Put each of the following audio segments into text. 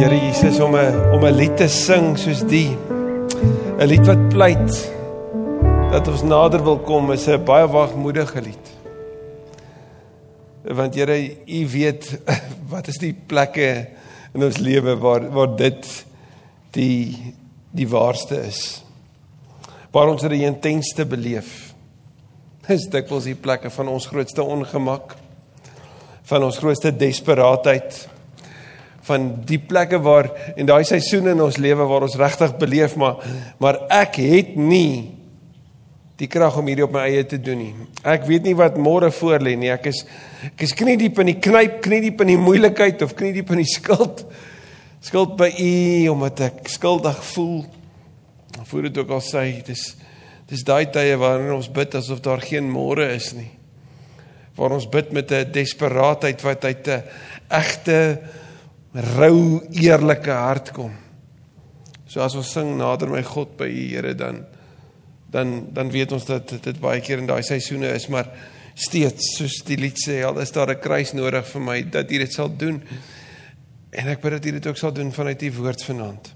Here Jesus om 'n om 'n lied te sing soos die 'n lied wat pleit dat ons nader wil kom is 'n baie wagmoedige lied. Want Here, U weet wat is die plekke in ons lewe waar waar dit die die waarste is. Waar ons dit intensste beleef. Dis dikwels die plekke van ons grootste ongemak, van ons grootste desperaatheid van die plekke waar en daai seisoene in ons lewe waar ons regtig beleef maar maar ek het nie die krag om hierdie op my eie te doen nie. Ek weet nie wat môre voor lê nie. Ek is ek is knie diep in die knyp, knie diep in die moeilikheid of knie diep in die skuld. Skuld by U omdat ek skuldig voel. Voor dit ook al sê, dis dis daai tye waarin ons bid asof daar geen môre is nie. Waar ons bid met 'n desperaatheid wat uit 'n egte rou eerlike hart kom. So as ons sing nader my God by U Here dan dan dan weet ons dat dit baie keer in daai seisoene is maar steeds soos die lied sê al is daar 'n kruis nodig vir my dat U dit sal doen. En ek bid dat U dit ook sal doen vanuit U woord vanaand.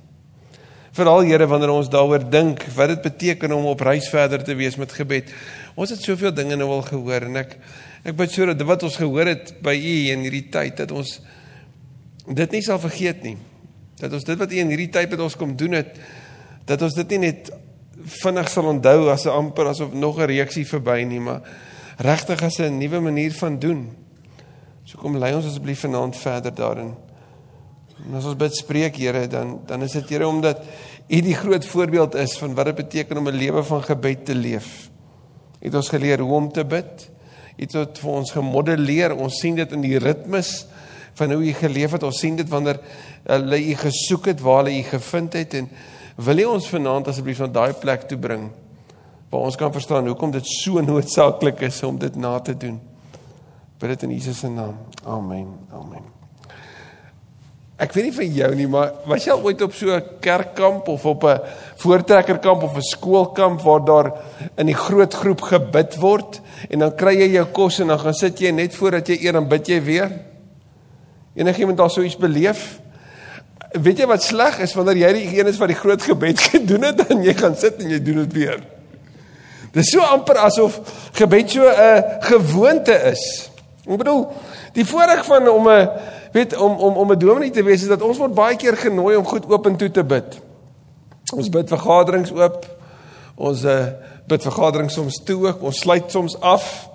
Veral Here wanneer ons daaroor dink wat dit beteken om op reis verder te wees met gebed. Ons het soveel dinge nou al gehoor en ek ek bid sodat wat ons gehoor het by U in hierdie tyd dat ons dit nie sal vergeet nie. Dat ons dit wat U in hierdie tyd met ons kom doen het, dat ons dit nie net vinnig sal onthou as 'n amper asof nog 'n reaksie verby nie, maar regtig as 'n nuwe manier van doen. So kom lei ons asseblief vanaand verder daarin. En as ons bid spreek Here, dan dan is dit Here omdat U die groot voorbeeld is van wat dit beteken om 'n lewe van gebed te leef. U het ons geleer hoe om te bid. U het vir ons gemodelleer. Ons sien dit in die ritmes van hoe u geleef het. Ons sien dit wanneer hulle u gesoek het, waar hulle u gevind het en wil u ons vanaand asseblief na daai plek toe bring waar ons kan verstaan hoekom dit so noodsaaklik is om dit na te doen. Bid dit in Jesus se naam. Amen. Amen. Ek weet nie vir jou nie, maar was jy al ooit op so 'n kerkkamp of op 'n voortrekkerkamp of 'n skoolkamp waar daar in die groot groep gebid word en dan kry jy jou kos en dan gaan sit jy net voordat jy eer en bid jy weer? Enigiemand daar sou iets beleef? Weet jy wat sleg is wanneer jy die een is wat die groot gebed gedoen het en jy gaan sit en jy doen dit weer. Dis so amper asof gebed so 'n gewoonte is. Ek bedoel, die voorreg van om 'n weet om om om 'n dominee te wees is dat ons word baie keer genooi om goed oop en toe te bid. Ons bid vergaderings oop. Ons uh, bid vergaderings soms toe. Ons sluit soms af.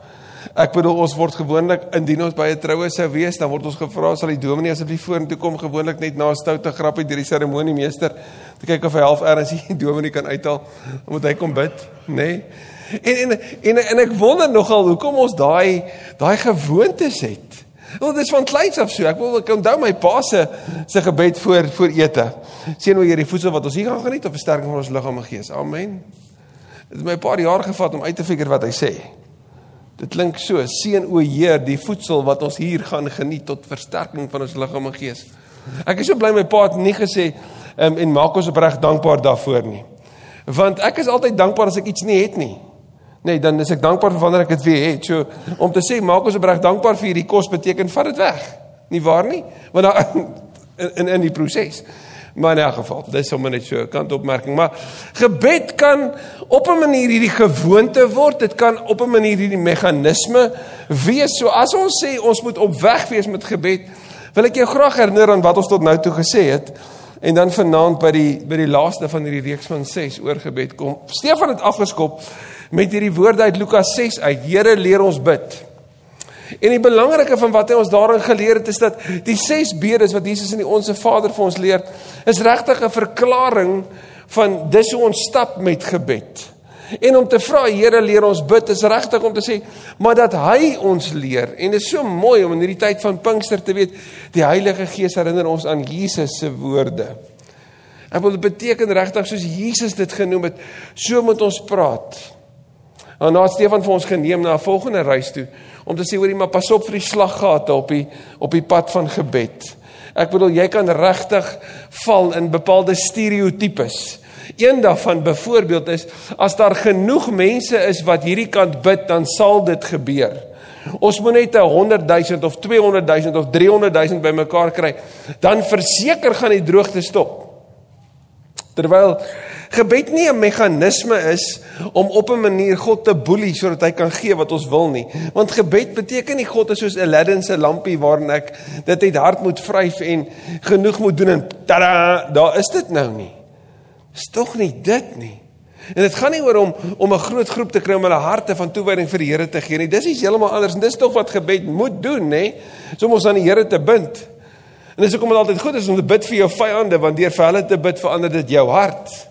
Ek bedoel ons word gewoonlik indien ons by 'n troue sou wees, dan word ons gevra sal die dominee asseblief vorentoe kom gewoonlik net na 'n stoute grappie deur die seremoniemeester te kyk of hy half erns die dominee kan uithaal omdat hy kom bid, nê? Nee? En, en en en ek wonder nogal hoekom ons daai daai gewoontes het. Want dit is van kleins af so. Ek wil ek onthou my pa se se gebed voor voor ete. Seën o Here die voedsel wat ons hier gaan geniet op versterking van ons liggaam en gees. Amen. Dit het my 'n paar jaar gevat om uit te figure wat hy sê. Dit klink so: Seën o Heer die voedsel wat ons hier gaan geniet tot versterking van ons liggaam en gees. Ek is so bly my pa het nie gesê um, en maak ons opreg dankbaar daarvoor nie. Want ek is altyd dankbaar as ek iets nie het nie. Nee, dan is ek dankbaar vir wanneer ek dit weer het. So om te sê maak ons opreg dankbaar vir hierdie kos beteken vat dit weg. Nie waar nie? Want dan in in die proses. Maar in elk geval, dis sommer net so 'n kantopmerking, maar gebed kan op 'n manier hierdie gewoonte word. Dit kan op 'n manier hierdie meganisme wees. So as ons sê ons moet op weg wees met gebed, wil ek jou graag herinner aan wat ons tot nou toe gesê het en dan vanaand by die by die laaste van hierdie reeks van 6 oor gebed kom. Stefan het afgeskop met hierdie woorde uit Lukas 6 uit. Here leer ons bid. En die belangrike van wat hy ons daarin geleer het is dat die ses bedes wat Jesus in die Onse Vader vir ons leer, is regtig 'n verklaring van dis hoe ons stap met gebed. En om te vra Here leer ons bid is regtig om te sê maar dat hy ons leer en dit is so mooi om in hierdie tyd van Pinkster te weet die Heilige Gees herinner ons aan Jesus se woorde. Ek wil dit beteken regtig soos Jesus dit genoem het, so moet ons praat. En nou Stefan vir ons geneem na 'n volgende reis toe om te sê hoorie maar pas op vir die slaggate op die op die pad van gebed. Ek bedoel jy kan regtig val in bepaalde stereotypes. Een daarvan byvoorbeeld is as daar genoeg mense is wat hierdie kant bid, dan sal dit gebeur. Ons moet net 100 000 of 200 000 of 300 000 bymekaar kry, dan verseker gaan die droogte stop. Terwyl gebed nie 'n meganisme is om op 'n manier God te boelie sodat hy kan gee wat ons wil nie. Want gebed beteken nie God is soos Aladdin se lampie waarin ek dit uit hart moet vryf en genoeg moet doen en tada, daar is dit nou nie. Dis tog nie dit nie. En dit gaan nie oor om om 'n groot groep te kry om hulle harte van toewyding vir die Here te gee nie. Dis is heeltemal anders en dis tog wat gebed moet doen, nê? So om ons aan die Here te bind. En dis hoekom dit altyd goed is om te bid vir jou vyande want deur vir hulle te bid verander dit jou hart.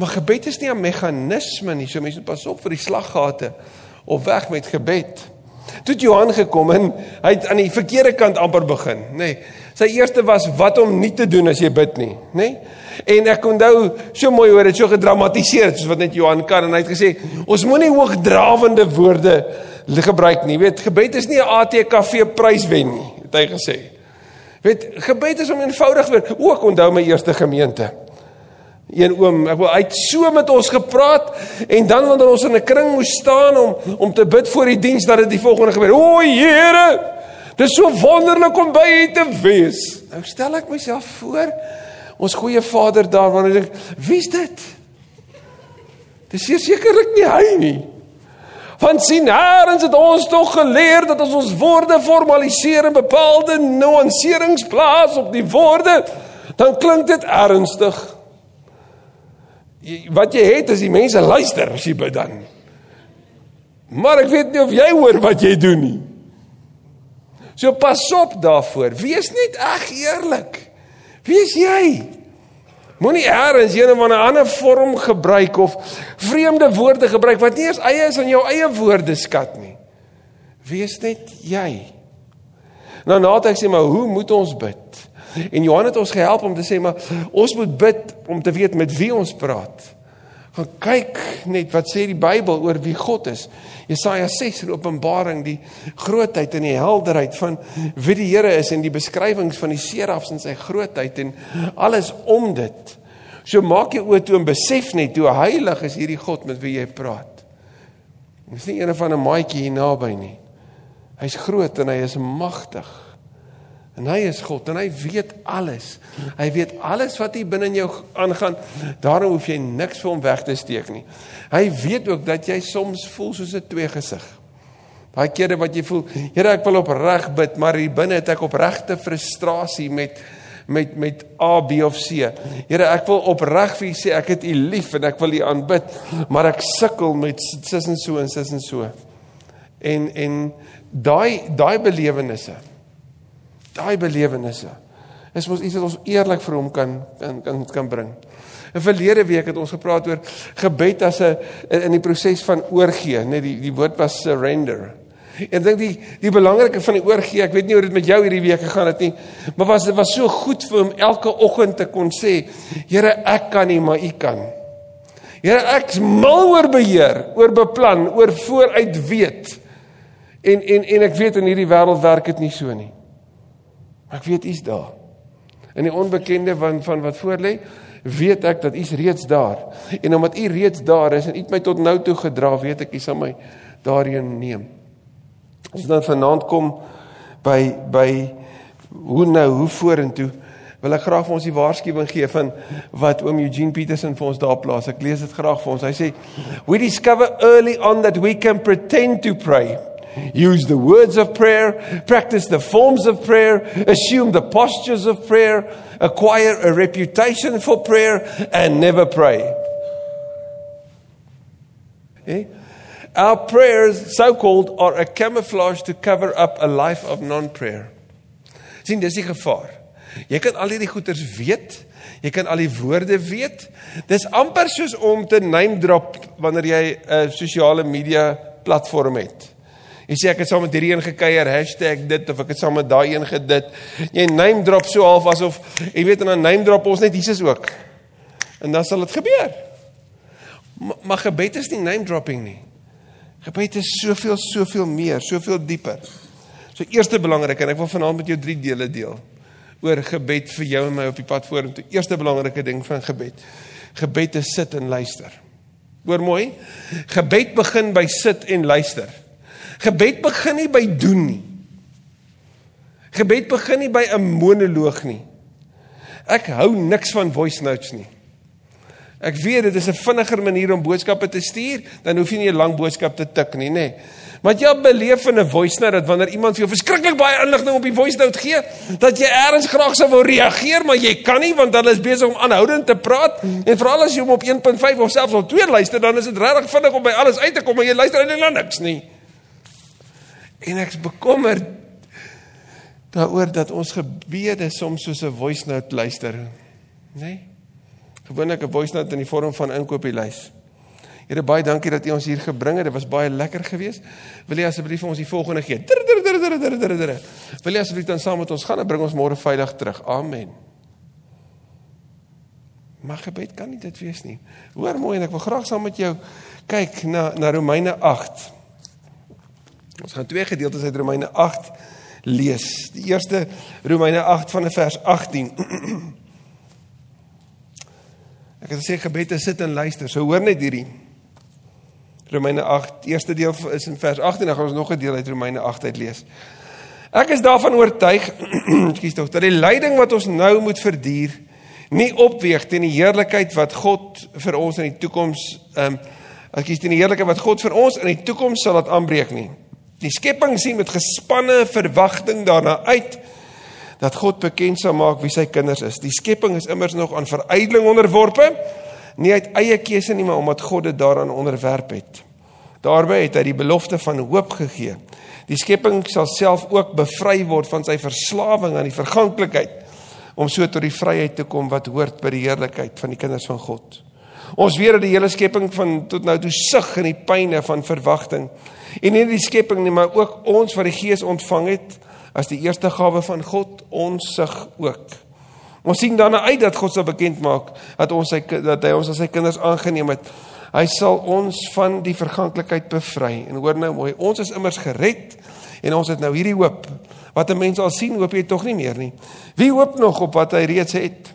Maar gebed is nie 'n meganisme nie. So mense moet pas op vir die slaggate of weg met gebed. Toe Johan gekom en hy het aan die verkeerde kant amper begin, nê. Nee, sy eerste was wat om nie te doen as jy bid nie, nê. Nee? En ek onthou so mooi hoe dit so gedramatiseer soos wat net Johan kan en hy het gesê ons moenie hoogdrawende woorde gebruik nie. Jy weet, gebed is nie 'n ATKV prys wen nie, het hy gesê. Weet, gebed is om eenvoudig te wees. Ook onthou my eerste gemeente. Een oom, ek wil uit so met ons gepraat en dan wanneer ons in 'n kring moes staan om om te bid vir die diens dat dit die volgende gebeur. O Here, dis so wonderlik om by U te wees. Nou stel ek myself voor ons goeie Vader daar wanneer ek dink, wie's dit? Dis sekerlik nie hy nie. Want sien, herens het ons tog geleer dat as ons woorde formaliseer en bepaalde nuanserings plaas op die woorde, dan klink dit ernstig wat jy het is die mense luister as jy bid dan. Maar ek weet nie of jy hoor wat jy doen nie. So pas op daarvoor. Wees net eg eerlik. Wees jy? Moenie eers een of ander vorm gebruik of vreemde woorde gebruik wat nie eens eie is aan jou eie woordeskat nie. Wees net jy. Nou nadat ek sê maar hoe moet ons bid? En Johan het ons gehelp om te sê maar ons moet bid om te weet met wie ons praat. Gaan kyk net wat sê die Bybel oor wie God is. Jesaja 6 in Openbaring die grootheid en die helderheid van wie die Here is en die beskrywings van die serafs en sy grootheid en alles om dit. So maak jy oë toe en besef net hoe heilig is hierdie God met wie jy praat. Dis nie een van 'n maatjie hier naby nie. Hy's groot en hy is magtig. En hy is God en hy weet alles. Hy weet alles wat hier binne in jou aangaan. Daarom hoef jy niks vir hom weg te steek nie. Hy weet ook dat jy soms voel soos 'n tweegesig. Daai kere wat jy voel, Here, ek wil opreg bid, maar hier binne het ek opregte frustrasie met met met A, B of C. Here, ek wil opreg vir U sê ek het U lief en ek wil U aanbid, maar ek sukkel met sis en so en sis en so. En en daai daai belewennisse daai belewennisse is mos iets wat ons eerlik vir hom kan kan kan kan bring. In verlede week het ons gepraat oor gebed as 'n in die proses van oorgee, net die die woord was surrender. En dink die die belangrike van die oorgee, ek weet nie hoe dit met jou hierdie week gegaan het nie, maar was dit was so goed vir hom elke oggend te kon sê, Here, ek kan nie, maar U kan. Here, ek's mal oor beheer, oor beplan, oor vooruit weet. En en en ek weet in hierdie wêreld werk dit nie so nie. Ek weet u's daar. In die onbekende van van wat voor lê, weet ek dat u's reeds daar. En omdat u reeds daar is en u het my tot nou toe gedra, weet ek u sal my daarheen neem. As dan vanaand kom by by hoe nou, hoe vorentoe wil ek graag vir ons die waarskuwing gee van wat oom Eugene Peterson vir ons daar plaas. Ek lees dit graag vir ons. Hy sê we discover early on that we can pretend to pray use the words of prayer, practice the forms of prayer, assume the postures of prayer, acquire a reputation for prayer, and never pray. Okay? Our prayers, so called, are a camouflage to cover up a life of non prayer. Sien, dis die gevaar. Jy kan al hierdie goeters weet, jy kan al die woorde weet. Dis amper soos om te name drop wanneer jy 'n sosiale media platform het. Jy sê ek het saam met hierdie een gekuier #dit of ek het saam met daai een gedit. Jy name drop so half asof jy weet en dan name drop ons net Jesus ook. En dan sal dit gebeur. Maar, maar gebed is nie name dropping nie. Gebed is soveel soveel meer, soveel dieper. So eerste belangrik en ek wil vanaand met jou drie dele deel oor gebed vir jou en my op die pad vorentoe. Eerste belangrike ding van gebed. Gebed is sit en luister. Hoor mooi. Gebed begin by sit en luister. Gebed begin nie by doen nie. Gebed begin nie by 'n monoloog nie. Ek hou niks van voice notes nie. Ek weet dit is 'n vinniger manier om boodskappe te stuur, dan hoef jy nie 'n lang boodskap te tik nie, nê. Maar jy beleef in 'n voice note dat wanneer iemand vir jou verskriklik baie inligting op die voice note gee, dat jy eers graag sou wou reageer, maar jy kan nie want hulle is besig om aanhoudend te praat en veral as jy hom op 1.5 of selfs op 2 luister, dan is dit regtig vinnig om by alles uit te kom, maar jy luister eintlik na niks nie. En ek's bekommerd daaroor dat ons gebede soms soos 'n voice note luister, nê? Nee? Gewoonlik 'n voice note in die vorm van inkopieslys. Here baie dankie dat U ons hier gebring het. Dit was baie lekker geweest. Wil jy asseblief vir ons die volgende gee? Wil jy asseblief dan saam met ons gaan en bring ons môre veilig terug? Amen. Maar gebed kan nie dit wees nie. Hoor mooi en ek wil graag saam met jou kyk na na Romeine 8. Ons gaan twee gedeeltes uit Romeine 8 lees. Die eerste Romeine 8 van vers 18. Ek het gesê gebed is sit en luister. So hoor net hierdie. Romeine 8, eerste deel is in vers 18, dan gaan ons nog 'n deel uit Romeine 8 uit lees. Ek is daarvan oortuig, ekskuus tog, dat die lyding wat ons nou moet verduur, nie opweeg teen die heerlikheid wat God vir ons in die toekoms ehm um, ekskuus teen die heerlikheid wat God vir ons in die toekoms sal laat aanbreek nie. Die skepping sien met gespanne verwagting daarna uit dat God bekend sal maak wie sy kinders is. Die skepping is immers nog aan verydeling onderworpe, nie uit eie keuse nie, maar omdat God dit daaraan onderwerp het. Daarby het hy die belofte van hoop gegee. Die skepping sal self ook bevry word van sy verslawing aan die verganklikheid om so tot die vryheid te kom wat hoort by die heerlikheid van die kinders van God. Ons weet dat die hele skepping van tot nou toe sug in die pyne van verwagting. En nie die skepping nie, maar ook ons wat die Gees ontvang het as die eerste gawe van God, ons sug ook. Ons sien daarna uit dat God sal bekend maak dat ons sy dat hy ons as sy kinders aangeneem het. Hy sal ons van die verganklikheid bevry. En hoor nou mooi, ons is immers gered en ons het nou hierdie hoop. Wat 'n mens al sien, hoop jy tog nie meer nie. Wie hoop nog op wat hy reeds het?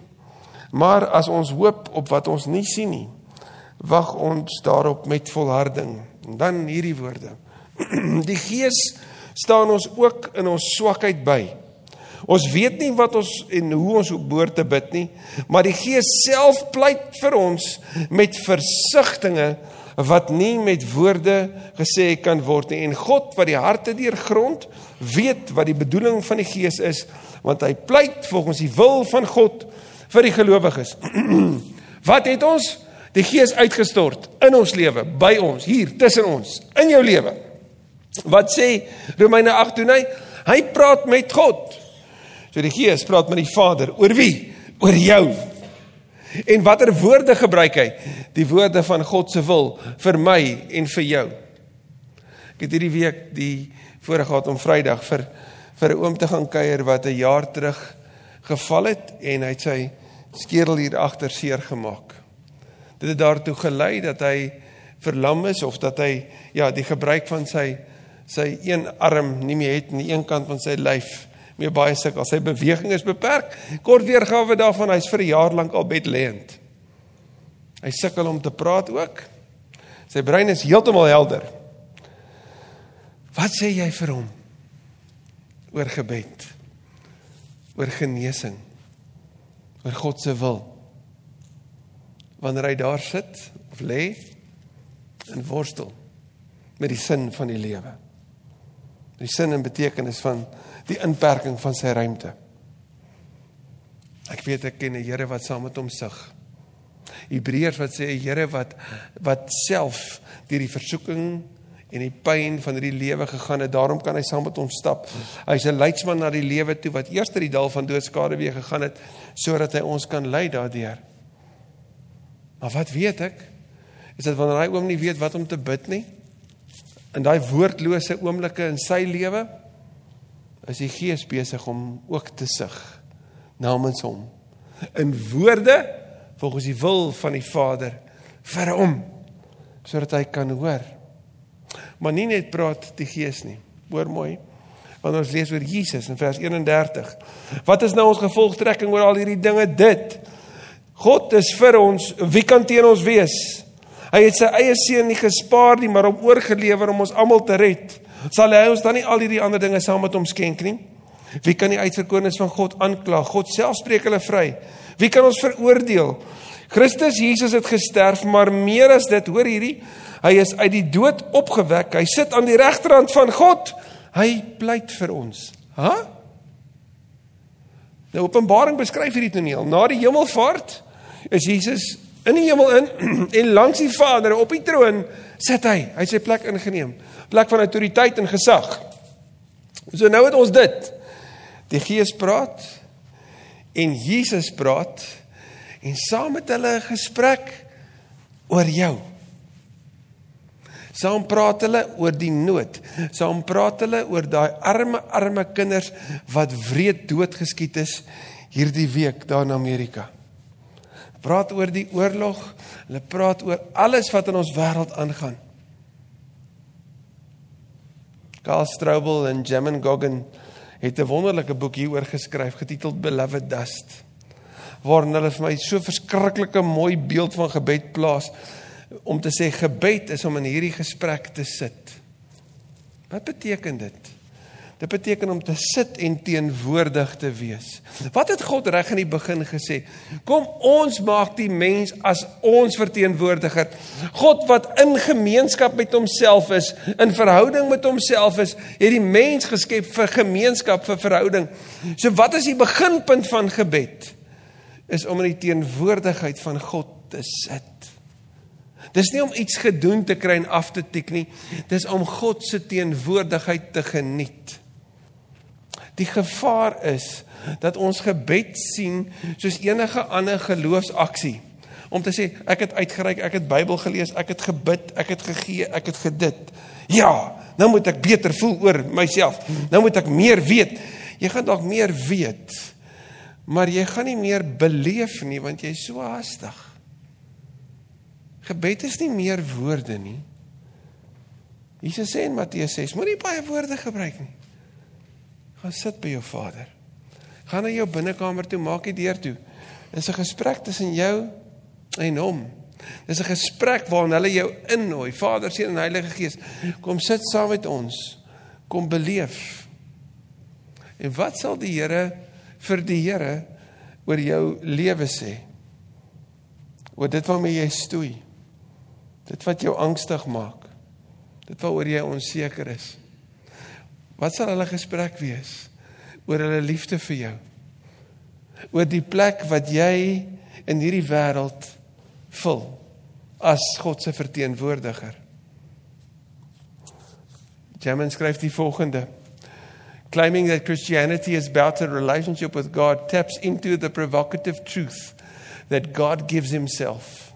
Maar as ons hoop op wat ons nie sien nie, wag ons daarop met volharding. En dan hierdie woorde. Die Gees staan ons ook in ons swakheid by. Ons weet nie wat ons en hoe ons behoort te bid nie, maar die Gees self pleit vir ons met versigtings wat nie met woorde gesê kan word nie. En God wat die harte deurgrond, weet wat die bedoeling van die Gees is, want hy pleit volgens die wil van God vir die gelowiges. wat het ons? Die Gees uitgestort in ons lewe, by ons, hier tussen ons, in jou lewe. Wat sê Romeine 8 doen hy? Hy praat met God. So die Gees praat met die Vader oor wie? Oor jou. En watter woorde gebruik hy? Die woorde van God se wil vir my en vir jou. Ek het hierdie week die voorreg gehad om Vrydag vir vir 'n oom te gaan kuier wat 'n jaar terug geval het en hy het sy skedel hier agter seer gemaak. Dit het daartoe gelei dat hy verlam is of dat hy ja, die gebruik van sy sy een arm nie meer het aan die een kant van sy lyf meer baie sukkel. Sy beweging is beperk. Kort weergawe daarvan, hy's vir 'n jaar lank al bedlêend. Hy sukkel om te praat ook. Sy brein is heeltemal helder. Wat sê jy vir hom oor gebed? Oor genesing? Oor God se wil? Wanneer hy daar sit of lê en worstel met die sin van die lewe die sin en betekenis van die inperking van sy ruimte. Ek weet ek ken 'n Here wat saam met hom sug. Hebreërs wat sê 'n Here wat wat self deur die versoeking en die pyn van hierdie lewe gegaan het, daarom kan hy saam met ons stap. Hy's 'n leidsman na die lewe toe wat eers die dal van doodskade weer gegaan het sodat hy ons kan lei daardeur. Maar wat weet ek? Is dit wanneer hy oom nie weet wat om te bid nie? in daai woordlose oomblikke in sy lewe is die Gees besig om ook te sug namens hom in woorde volgens die wil van die Vader vir hom sodat hy kan hoor. Maar nie net praat die Gees nie. Hoor mooi. Wanneer ons lees oor Jesus in vers 31. Wat is nou ons gevolgtrekking oor al hierdie dinge dit? God is vir ons, wie kan teen ons wees? Hy het sy eie seun nie gespaar nie, maar hom oorgelewer om ons almal te red. Sal hy ons dan nie al hierdie ander dinge saam met hom skenk nie? Wie kan die uitverkorenes van God aankla? God self spreek hulle vry. Wie kan ons veroordeel? Christus Jesus het gesterf, maar meer as dit, hoor hierdie, hy is uit die dood opgewek. Hy sit aan die regterhand van God. Hy pleit vir ons. Hæ? Huh? Nou Openbaring beskryf hierdie toneel. Na die hemelvaart is Jesus in die hemel in en langs die Vader op die troon sit hy. Hy het sy plek ingeneem. Plek van autoriteit en gesag. So nou het ons dit. Die Gees praat en Jesus praat en saam met hulle 'n gesprek oor jou. Saam praat hulle oor die nood. Saam praat hulle oor daai arme arme kinders wat wreed doodgeskiet is hierdie week daar in Amerika. Praat oor die oorlog. Hulle praat oor alles wat in ons wêreld aangaan. Karl Strobel en Jemen Goggin het 'n wonderlike boek hieroor geskryf getiteld Beloved Dust waarin hulle vir my so verskriklike mooi beeld van gebed plaas om te sê gebed is om in hierdie gesprek te sit. Wat beteken dit? Dit beteken om te sit en teenwoordig te wees. Wat het God reg in die begin gesê? Kom ons maak die mens as ons verteenwoordiger. God wat in gemeenskap met homself is, in verhouding met homself is, het die mens geskep vir gemeenskap, vir verhouding. So wat is die beginpunt van gebed? Is om in die teenwoordigheid van God te sit. Dis nie om iets gedoen te kry en af te tik nie. Dis om God se teenwoordigheid te geniet. Die gevaar is dat ons gebed sien soos enige ander geloofsaksie. Om te sê ek het uitgereik, ek het Bybel gelees, ek het gebid, ek het gegee, ek het gedit. Ja, nou moet ek beter voel oor myself. Nou moet ek meer weet. Jy gaan dalk meer weet. Maar jy gaan nie meer beleef nie want jy's so haastig. Gebed is nie meer woorde nie. Jesus sê in Matteus 6, moenie baie woorde gebruik nie. Gaan sit by jou Vader. Gaan na jou binnekamer toe, maak die deur toe. Dis 'n gesprek tussen jou en hom. Dis 'n gesprek waarin hulle jou innooi, Vader, Seun en Heilige Gees. Kom sit saam met ons. Kom beleef. En wat sal die Here vir die Here oor jou lewe sê? Oor dit waarmee jy stoei. Dit wat jou angstig maak. Dit waaroor jy onseker is. Wat sal hulle gesprek wees oor hulle liefde vir jou? Oor die plek wat jy in hierdie wêreld vul as God se verteenwoordiger. Jamen skryf die volgende claiming that Christianity is about a relationship with God taps into the provocative truth that God gives himself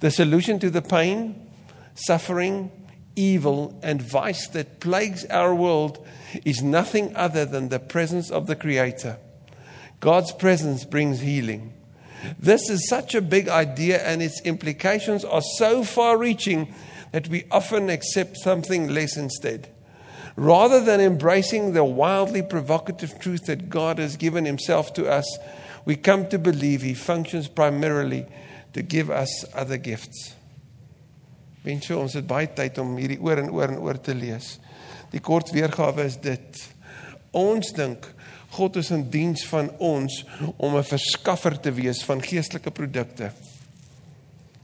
the solution to the pain suffering evil and vice that plagues our world is nothing other than the presence of the Creator. God's presence brings healing. This is such a big idea, and its implications are so far reaching that we often accept something less instead. Rather than embracing the wildly provocative truth that God has given Himself to us, we come to believe He functions primarily to give us other gifts. Mense, ons het baie tyd om hierdie oor en oor en oor te lees. Die kort weergawe is dit. Ons dink God is in diens van ons om 'n verskaffer te wees van geestelike produkte.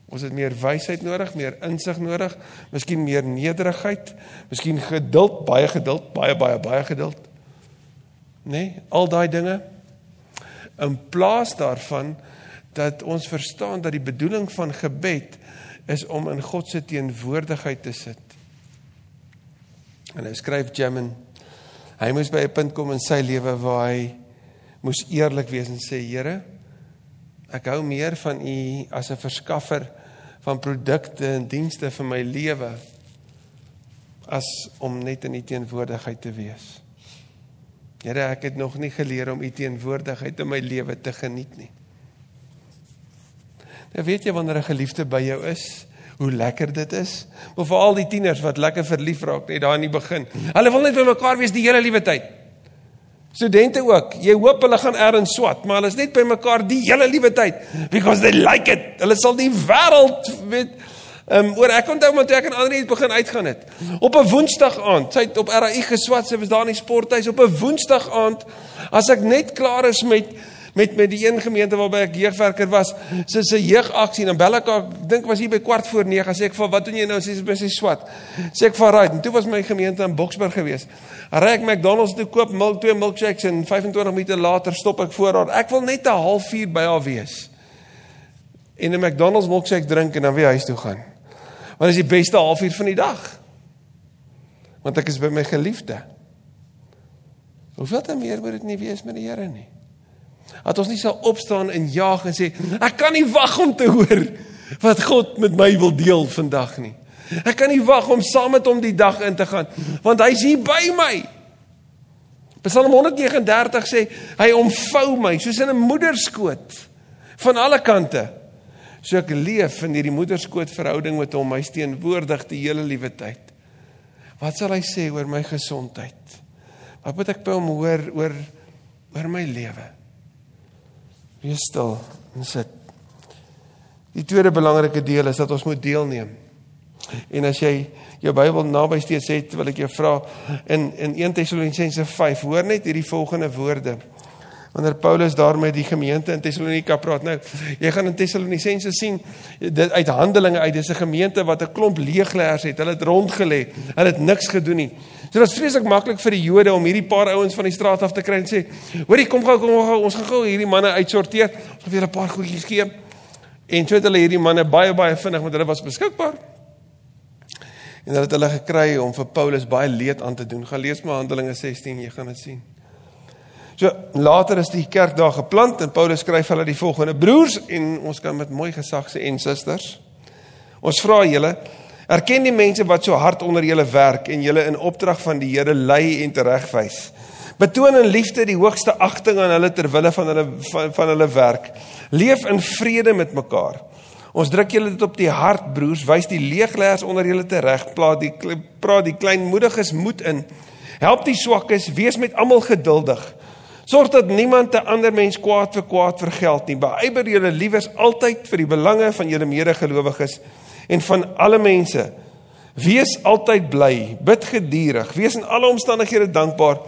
Ons het meer wysheid nodig, meer insig nodig, miskien meer nederigheid, miskien geduld, baie geduld, baie baie baie geduld. Nê? Nee, al daai dinge in plaas daarvan dat ons verstaan dat die bedoeling van gebed is om in God se teenwoordigheid te sit. En hy skryf Jamen hy moes by 'n punt kom in sy lewe waar hy moes eerlik wees en sê Here ek hou meer van u as 'n verskaffer van produkte en dienste vir my lewe as om net in u teenwoordigheid te wees. Here ek het nog nie geleer om u teenwoordigheid in my lewe te geniet nie. Nou weet jy wanneer 'n geliefde by jou is hoe lekker dit is. Maar vir al die tieners wat lekker verlief raak net daar in die begin. Hulle wil net by mekaar wees die hele liewe tyd. Studente ook. Jy hoop hulle gaan eers swat, maar hulle is net by mekaar die hele liewe tyd because they like it. Hulle sal die wêreld weet Ehm um, oor ek onthou maar toe ek en Andri het begin uitgaan het. Op 'n Woensdag aand, sy het op RAI geswat, sy was daar in die sporthuis op 'n Woensdag aand as ek net klaar is met met met die een gemeente waarby ek jeugwerker was, so 'n jeugaksie en dan bel ek, ek dink was hier by kwart voor 9, sê ek vir wat doen jy nou? Sê sy by sy swat. Sê ek vir right. En toe was my gemeente in Boksburg geweest. Ry ek McDonald's toe koop milk twee milkshakes en 25 minute later stop ek voor haar. Ek wil net 'n halfuur by haar wees. En 'n McDonald's milkshake drink en dan weer huis toe gaan. Want dit is die beste halfuur van die dag. Want ek is by my geliefde. Hoeveel te meer moet dit nie wees met die Here nie? Dat ons nie sal opstaan en jaag en sê ek kan nie wag om te hoor wat God met my wil deel vandag nie. Ek kan nie wag om saam met hom die dag in te gaan want hy's hier by my. Psalm 139 sê hy omvou my soos in 'n moederskoot van alle kante. So ek leef in hierdie moederskoot verhouding met hom, my teenwoordig die hele liewe tyd. Wat sal hy sê oor my gesondheid? Wat moet ek by hom hoor oor oor my lewe? Wees stil en sit. Die tweede belangrike deel is dat ons moet deelneem. En as jy jou Bybel naby steeds het, wil ek jou vra in in 1 Tessalonisense 5, hoor net hierdie volgende woorde. Wanneer Paulus daar met die gemeente in Tessalonika praat, nou, jy gaan in Tessalonisense sien dit uit Handelinge uit, dis 'n gemeente wat 'n klomp leegleers het. Hulle het rondgelê. Hulle het niks gedoen nie. So dit is vreeslik maklik vir die Jode om hierdie paar ouens van die straat af te kry en sê, "Hoorie, kom gou, kom gou, ons gaan gou hierdie manne uitsorteer. Ons gaan vir hulle 'n paar goedjies gee." En so het hulle hierdie manne baie baie vinnig met hulle was beskikbaar en hulle het hulle gekry om vir Paulus baie leed aan te doen. Gaan lees maar Handelinge 16, jy gaan dit sien. So later is die kerk daar geplant en Paulus skryf hulle die volgende: Broers en ons kan met mooi gesag sê en susters. Ons vra julle, erken die mense wat so hard onder julle werk en julle in opdrag van die Here lei en teregwys. Betoon in liefde die hoogste agting aan hulle ter wille van hulle van, van hulle werk. Leef in vrede met mekaar. Ons druk julle dit op die hart broers, wys die leegleers onder julle tereg, plaat die praat die kleinmoediges moed in. Help die swakkes, wees met almal geduldig. Sorg dat niemand 'n ander mens kwaad vir kwaad vergeld nie. Beywer julle liewers altyd vir die belange van julle medegelowiges en van alle mense. Wees altyd bly, bid geduldig, wees in alle omstandighede dankbaar,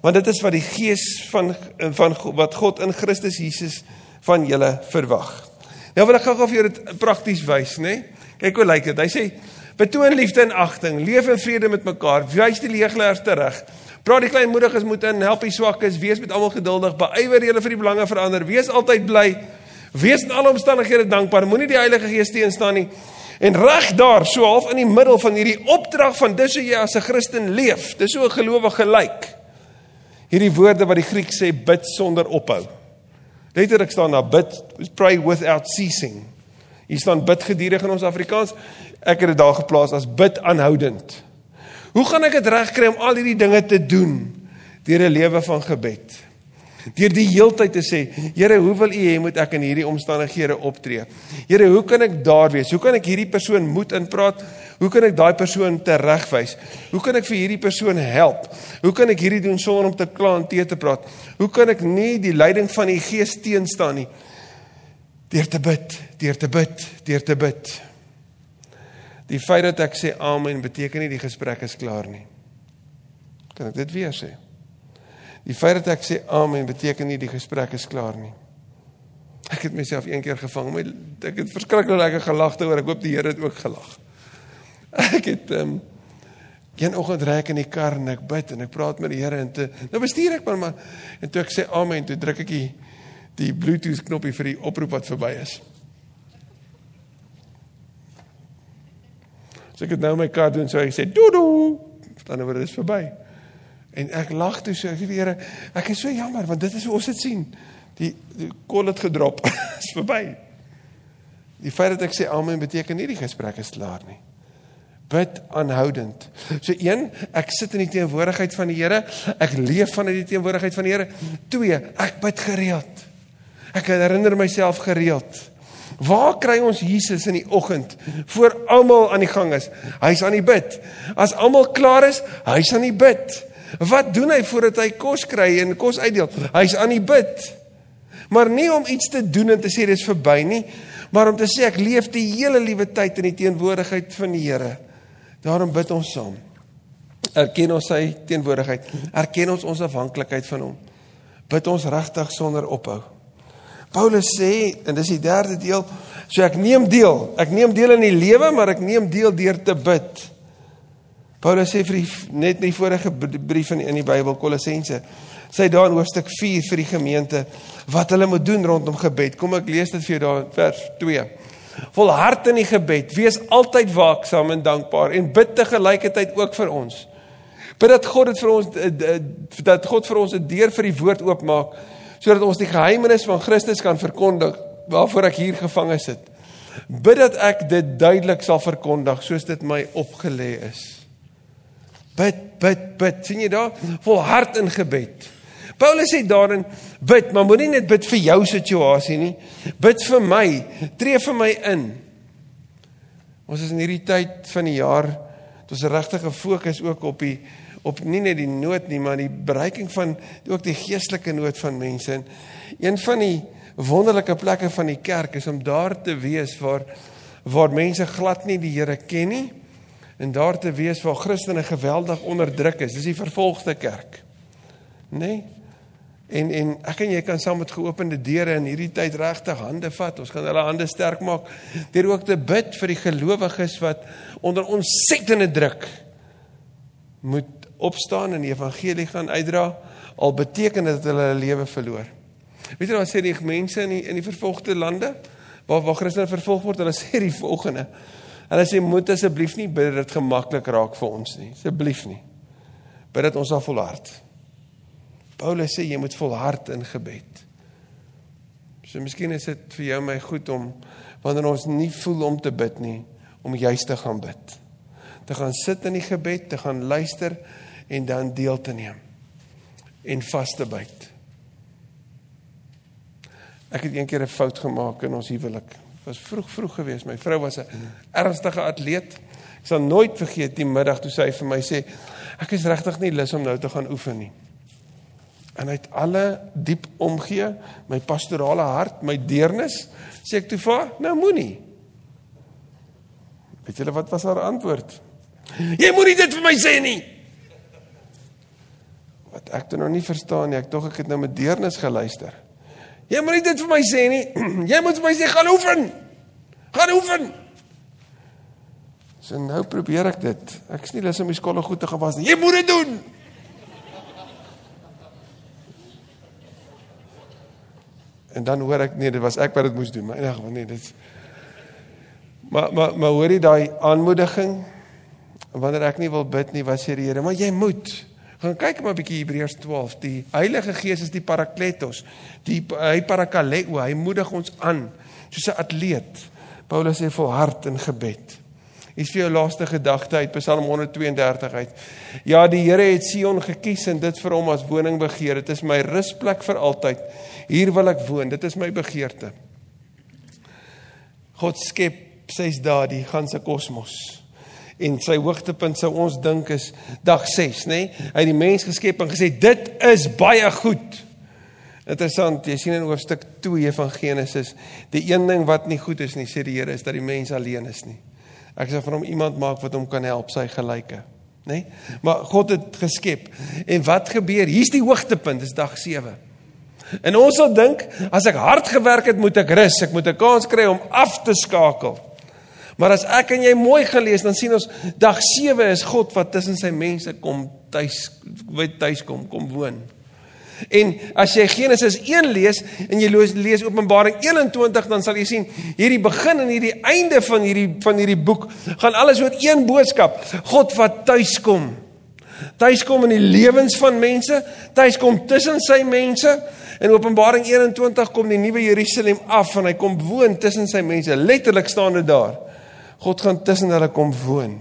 want dit is wat die Gees van van wat God in Christus Jesus van julle verwag. Nou wil ek gou-gou vir jou dit prakties wys, nê? Kyk hoe lyk dit. Hy sê: "Betoon liefde en agting, leef in vrede met mekaar, wys die leegleers terug. Praat die kleinmoediges moet in, help die swakkes, wees met almal geduldig, beywer julle vir die belange van ander, wees altyd bly, wees in alle omstandighede dankbaar, moenie die Heilige Gees teenstaan nie." En reg daar, so half in die middel van hierdie opdrag van dis hoe jy as 'n Christen leef, dis hoe 'n gelowige lyk. Hierdie woorde wat die Griek sê bid sonder ophou. Letterlik staan daar bid, pray without ceasing. Hier staan bid gedurig in ons Afrikaans. Ek het dit daar geplaas as bid aanhoudend. Hoe gaan ek dit regkry om al hierdie dinge te doen deur 'n lewe van gebed? Deur die heeltyd te sê, Here, hoe wil U hê moet ek in hierdie omstandighede optree? Here, hoe kan ek daar wees? Hoe kan ek hierdie persoon moed inpraat? Hoe kan ek daai persoon teregwys? Hoe kan ek vir hierdie persoon help? Hoe kan ek hierdie doen sonder om te kla en te te praat? Hoe kan ek nie die leiding van die Gees teenstaan nie? Deur te bid, deur te bid, deur te bid. Die feit dat ek sê amen beteken nie die gesprek is klaar nie. Kan ek dit weer sê? Die feit dat ek sê amen beteken nie die gesprek is klaar nie. Ek het myself een keer gevang, my ek het verskriklik lekker gelag hoor. Ek hoop die Here het ook gelag. Ek het ehm um, een oggend ry ek in die kar en ek bid en ek praat met die Here en te, nou bestuur ek maar maar en toe ek sê amen, toe druk ek die die Bluetooth knoppie vir die oproep wat verby is. So ek het nou my kar doen so ek sê doodoo, dan word dit verby. En ek lag toe so, ek sê Here, ek is so jammer want dit is hoe ons dit sien. Die, die kol het gedrop. is verby. Die feit dat ek sê amen beteken nie die gesprek is klaar nie. Bid aanhoudend. So een, ek sit in die teenwoordigheid van die Here. Ek leef vanuit die teenwoordigheid van die Here. Twee, ek bid gereeld. Ek herinner myself gereeld. Waar kry ons Jesus in die oggend voor almal aan die gang is? Hy's aan die bid. As almal klaar is, hy's aan die bid. Wat doen hy voordat hy kos kry en kos uitdeel? Hy's aan die bid. Maar nie om iets te doen en te sê dis verby nie, Maar om te sê ek leef die hele liewe tyd in die teenwoordigheid van die Here. Daarom bid ons saam. Erken ons sy teenwoordigheid. Erken ons ons afhanklikheid van hom. Bid ons regtig sonder ophou. Paulus sê en dis die derde deel, so ek neem deel. Ek neem deel in die lewe, maar ek neem deel deur te bid. Paulus sê vir die, net in die vorige brief in in die Bybel Kolossense sê daar in hoofstuk 4 vir die gemeente wat hulle moet doen rondom gebed. Kom ek lees dit vir jou daar vers 2. Volhard in die gebed, wees altyd waaksaam en dankbaar en bid te gelykertyd ook vir ons. Bid dat God dit vir ons eh, eh, dat God vir ons 'n deur vir die woord oopmaak sodat ons die geheimenis van Christus kan verkondig waarvoor ek hier gevange sit. Bid dat ek dit duidelik sal verkondig soos dit my opgelê is. Bid, bid, bid. sien jy daar? Volhard in gebed. Paulus sê daarin bid, maar moenie net bid vir jou situasie nie. Bid vir my, tree vir my in. Ons is in hierdie tyd van die jaar dat ons regtig gefokus ook op die op nie net die nood nie, maar die bereiking van ook die geestelike nood van mense. En een van die wonderlike plekke van die kerk is om daar te wees waar waar mense glad nie die Here ken nie en daar te wees waar Christene geweldig onderdruk is. Dis die vervolgde kerk. Nê? Nee? En en ek en jy kan saam met geopende deure in hierdie tyd regtig hande vat. Ons kan hulle hande sterk maak deur ook te bid vir die gelowiges wat onder ontsettende druk moet opstaan en die evangelie gaan uitdra al beteken dit dat hulle hulle lewe verloor. Weet jy wat sê die mense in die in die vervolgde lande waar waar Christene vervolg word? Hulle sê die volgende: Hulle sê moet asseblief nie bid dat dit gemaklik raak vir ons nie. Asseblief nie. Bid dat ons sal volhard. Paulus sê jy moet volhard in gebed. So miskien is dit vir jou my goed om wanneer ons nie voel om te bid nie, om juis te gaan bid. Te gaan sit in die gebed, te gaan luister en dan deel te neem en vas te byt. Ek het eendag 'n fout gemaak in ons huwelik was vroeg vroeg geweest. My vrou was 'n ernstige atleet. Ek sal nooit vergeet die middag toe sy vir my sê ek is regtig nie lus om nou te gaan oefen nie. En uit alle diep omgee, my pastorale hart, my deernis, sê ek toe vir nou moenie. Weet julle wat was haar antwoord? Jy moenie dit vir my sê nie. Wat ek toe nog nie verstaan nie, ek tog ek het nou met deernis geluister. Jy moet dit vir my sê nie. Jy moet vir my sê gaan oefen. Gaan oefen. So nou probeer ek dit. Ek is nie lus om die skolle goed te gewas nie. Jy moet dit doen. En dan hoor ek nee, dit was ek wat dit moes doen, maar geval nee, dit Maar maar maar hoor jy daai aanmoediging? Wanneer ek nie wil bid nie, wat sê die Here? Maar jy moet. Gaan kyk maar 'n bietjie Hebreërs 12. Die Heilige Gees is die Parakletos. Die hy parakaleo, hy moedig ons aan soos 'n atleet. Paulus sê volhard in gebed. Hier's vir jou laaste gedagte uit Psalm 132 uit. Ja, die Here het Sion gekies en dit vir hom as woning begeer. Dit is my rusplek vir altyd. Hier wil ek woon. Dit is my begeerte. God skep ses dae die ganse kosmos en sy hoogtepunt sou ons dink is dag 6, nê? Nee? Hy het die mens geskep en gesê dit is baie goed. Interessant, jy sien in hoofstuk 2 van Genesis, die een ding wat nie goed is nie, sê die Here, is dat die mens alleen is nie. Ek sê van hom iemand maak wat hom kan help, sy gelyke, nê? Nee? Maar God het geskep. En wat gebeur? Hier's die hoogtepunt, dis dag 7. En ons sal dink as ek hard gewerk het, moet ek rus, ek moet 'n kans kry om af te skakel. Maar as ek en jy mooi gelees, dan sien ons dag 7 is God wat tussen sy mense kom tuis weet tuis kom, kom woon. En as jy Genesis 1 lees en jy lees, Openbaring 21 dan sal jy sien hierdie begin en hierdie einde van hierdie van hierdie boek gaan alles oor een boodskap. God wat tuis kom. Tuis kom in die lewens van mense, tuis kom tussen sy mense. In Openbaring 21 kom die nuwe Jerusalem af en hy kom woon tussen sy mense. Letterlik staan dit daar. God gaan tussen hulle kom woon.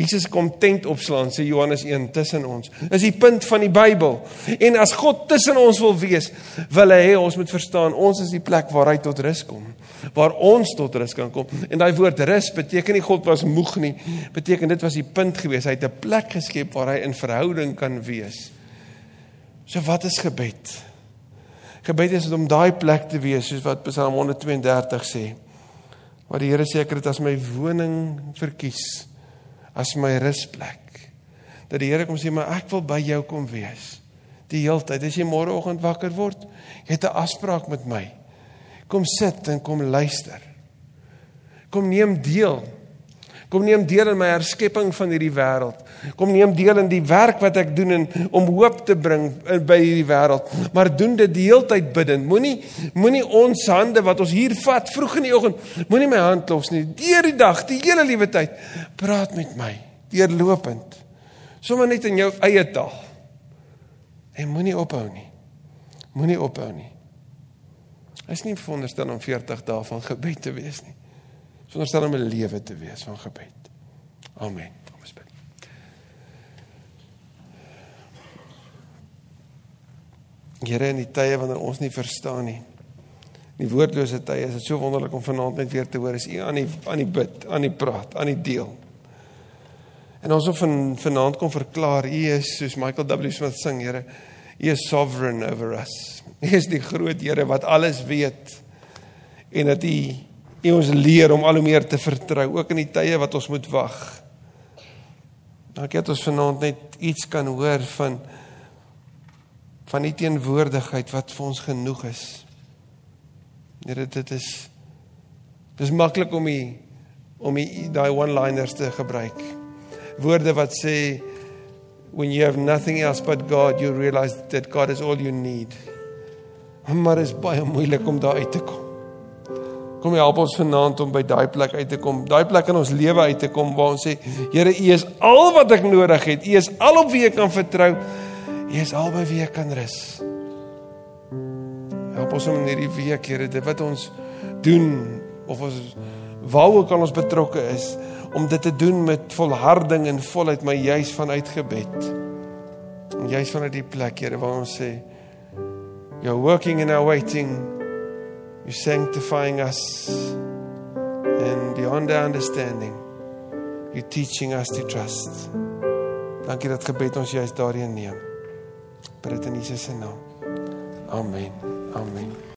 Jesus kom tent opslaan sê Johannes 1 tussen ons. Is die punt van die Bybel. En as God tussen ons wil wees, wil hy hê ons moet verstaan ons is die plek waar hy tot rus kom. Waar ons tot rus kan kom. En daai woord rus beteken nie God was moeg nie. Beteken dit was die punt gewees. Hy het 'n plek geskep waar hy in verhouding kan wees. So wat is gebed? Gebed is om daai plek te wees soos wat Psalm 132 sê. Waar die Here seker dit as my woning verkies, as my rusplek. Dat die Here kom sê maar ek wil by jou kom wees. Die heeltyd as jy môreoggend wakker word, jy het 'n afspraak met my. Kom sit en kom luister. Kom neem deel Kom neem deel in my herskepping van hierdie wêreld. Kom neem deel in die werk wat ek doen en om hoop te bring by hierdie wêreld. Maar doen dit die hele tyd bidend. Moenie moenie ons hande wat ons hier vat vroeg in die oggend, moenie my hand los nie. Deur die dag, die hele liewe tyd, praat met my. Deurlopend. Sommige net in jou eie taal. En moenie ophou nie. Moenie ophou nie. Is nie veronderstel om 40 dae van gebed te wees nie veronderstel om 'n lewe te wees van gebed. Amen. Kom ons bid. Here in die tye wanneer ons nie verstaan nie. Die woordlose tye is dit so wonderlik om vanaand net weer te hoor is U aan die aan die bid, aan die praat, aan die deel. En ons of van vanaand kom verklaar U is soos Michael W Smith sing, Here, U is sovereign over us. U is die groot Here wat alles weet en dat U U ons leer om al hoe meer te vertrou ook in die tye wat ons moet wag. Dankie dat ons vanaand net iets kan hoor van van die teenwoordigheid wat vir ons genoeg is. Here dit is dis maklik om die om die daai one-liners te gebruik. Woorde wat sê when you have nothing else but God you realize that God is all you need. Maar is baie moeilik om daar uit te kom. Kom help ons vanaand om by daai plek uit te kom. Daai plek in ons lewe uit te kom waar ons sê, Here, U is al wat ek nodig het. U is al op wie ek kan vertrou. U is al by wie ek kan rus. Help ons om in hierdie week, Here, dit wat ons doen of ons waar ook al ons betrokke is, om dit te doen met volharding en volheid, maar juis vanuit gebed. En juis vanuit die plek, Here, waar ons sê, You're working in our waiting You're sanctifying us and beyond our understanding. You're teaching us to trust. Dankie dat gebed ons juist daarin neem. Bid dit in Jesus se naam. Amen. Amen.